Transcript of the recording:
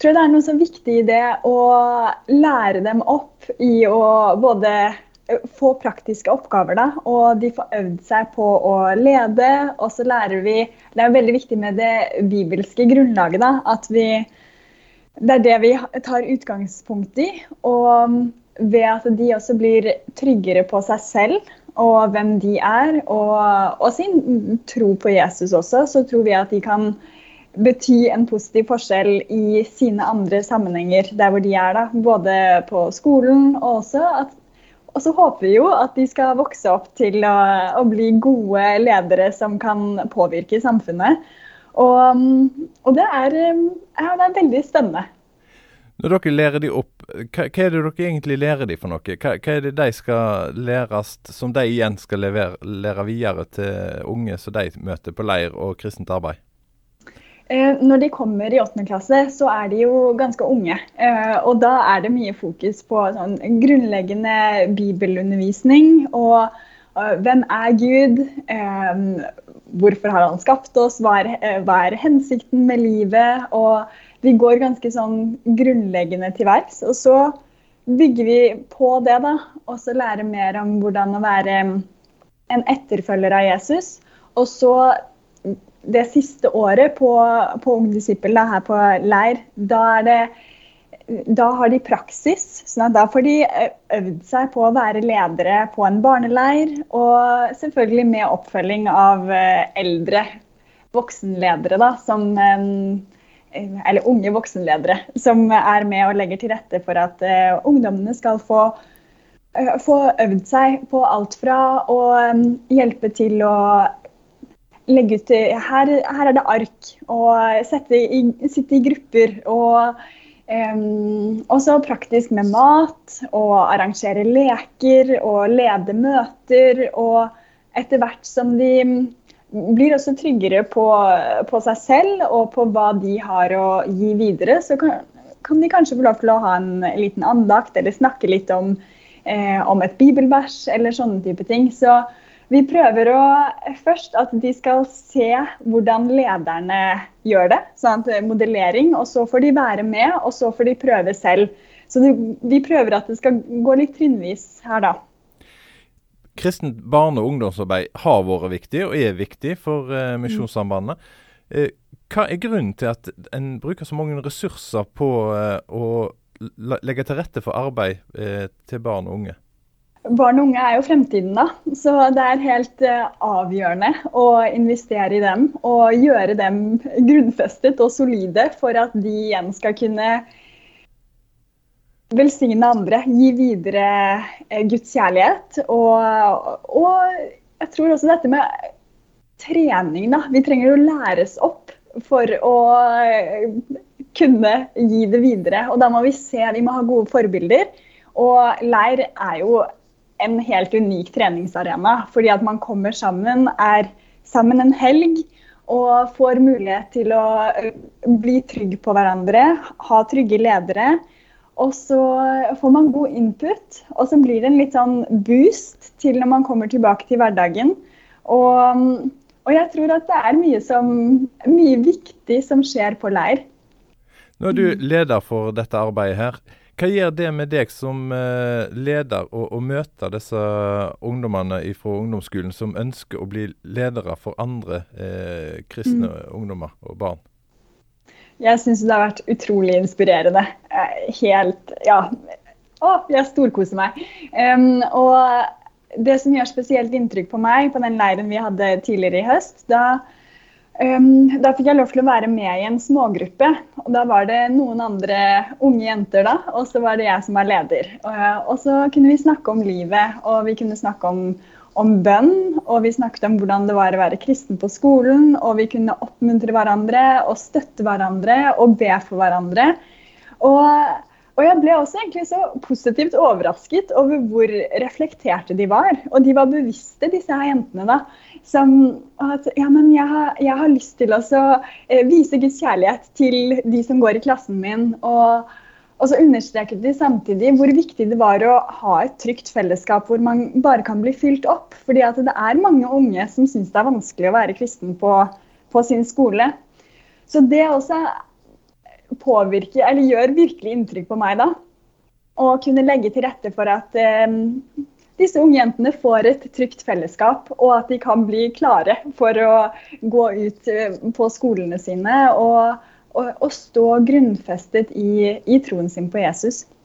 tror det er noe så viktig i det å lære dem opp i å både få praktiske oppgaver, da, og de får øvd seg på å lede. Og så lærer vi Det er veldig viktig med det bibelske grunnlaget, da, at vi Det er det vi tar utgangspunkt i. Og ved at de også blir tryggere på seg selv og hvem de er, og, og sin tro på Jesus også, så tror vi at de kan bety en positiv forskjell i sine andre sammenhenger der hvor de er. da, Både på skolen og også at og så håper vi jo at de skal vokse opp til å, å bli gode ledere som kan påvirke samfunnet. Og, og det, er, ja, det, er, veldig spennende. Når dere lærer de opp, hva, hva er det dere egentlig lærer de for noe? Hva, hva er det de skal læres, som de igjen skal levere, lære videre til unge som de møter på leir og kristent arbeid? Eh, når de kommer i åttende klasse, så er de jo ganske unge. Eh, og da er det mye fokus på sånn grunnleggende bibelundervisning. Og eh, hvem er Gud? Hvorfor har han skapt oss? Hva er hensikten med livet? Og vi går ganske sånn grunnleggende til verks. Og så bygger vi på det, da. Og så lærer mer om hvordan å være en etterfølger av Jesus. Og så det siste året på, på Ungdisippel her på leir, da, det, da har de praksis. sånn Da får de øvd seg på å være ledere på en barneleir. Og selvfølgelig med oppfølging av eldre voksenledere, da, som eller unge voksenledere, som er med og legger til rette for at ungdommene skal få, få øvd seg på alt fra å hjelpe til å legge ut her, her, er det ark, og sette i, sitte i grupper. Og um, også praktisk med mat, og arrangere leker og lede møter. Og etter hvert som de blir også tryggere på, på, seg selv og på hva de har å gi videre, så kan, kan de kanskje få lov til å ha en liten andakt eller snakke litt om, eh, om et bibelvers eller sånne type ting. Så vi prøver å, først at de skal se hvordan lederne gjør det. sånn Modellering. og Så får de være med, og så får de prøve selv. Så det, Vi prøver at det skal gå litt trinnvis her, da. Kristent barne- og ungdomsarbeid har vært viktig, og er viktig for uh, Misjonssambandet. Uh, hva er grunnen til at en bruker så mange ressurser på uh, å legge til rette for arbeid til barn og unge? Barn og unge er jo fremtiden, da. Så det er helt uh, avgjørende å investere i dem og gjøre dem grunnfestet og solide for at de igjen skal kunne velsigne andre, gi videre uh, Guds kjærlighet. Og, og, jeg tror også dette med trening, da. Vi trenger å læres opp for å uh, kunne gi det videre. Og da må vi se, vi må ha gode forbilder. Og leir er jo en helt unik treningsarena. Fordi at man kommer sammen, er sammen en helg og får mulighet til å bli trygg på hverandre, ha trygge ledere. Og så får man god input, og så blir det en litt sånn boost til når man kommer tilbake til hverdagen. Og, og jeg tror at det er mye, som, mye viktig som skjer på leir. Nå er du leder for dette arbeidet her. Hva gjør det med deg som eh, leder å, møte disse ungdommene fra ungdomsskolen som ønsker å bli ledere for andre eh, kristne mm. ungdommer og barn? Jeg syns det har vært utrolig inspirerende. Helt Ja. Å, jeg storkoser meg. Um, og det som gjør spesielt inntrykk på meg på den leiren vi hadde tidligere i høst, da da fikk jeg lov til å være med i en smågruppe. og Da var det noen andre unge jenter, da, og så var det jeg som var leder. Og, og så kunne vi snakke om livet, og vi kunne snakke om, om, bønn. Og vi snakket om hvordan det var å være kristen på skolen, og vi kunne oppmuntre hverandre og støtte hverandre og be for hverandre. Og og jeg ble også egentlig så positivt overrasket over hvor reflekterte de var. Og de var bevisste, disse her jentene. da, Som at ja, men jeg har, jeg har lyst til å eh, vise Guds kjærlighet til de som går i klassen min. Og, og så understreket de samtidig hvor viktig det var å ha et trygt fellesskap hvor man bare kan bli fylt opp. Fordi at det er mange unge som syns det er vanskelig å være kristen på, på sin skole. Så det også påvirker, eller gjør virkelig inntrykk på meg. da. Og kunne legge til rette for at eh, disse unge jentene får et trygt fellesskap, og at de kan bli klare for å gå ut eh, på skolene sine og, og, og stå grunnfestet i, i, troen sin på Jesus.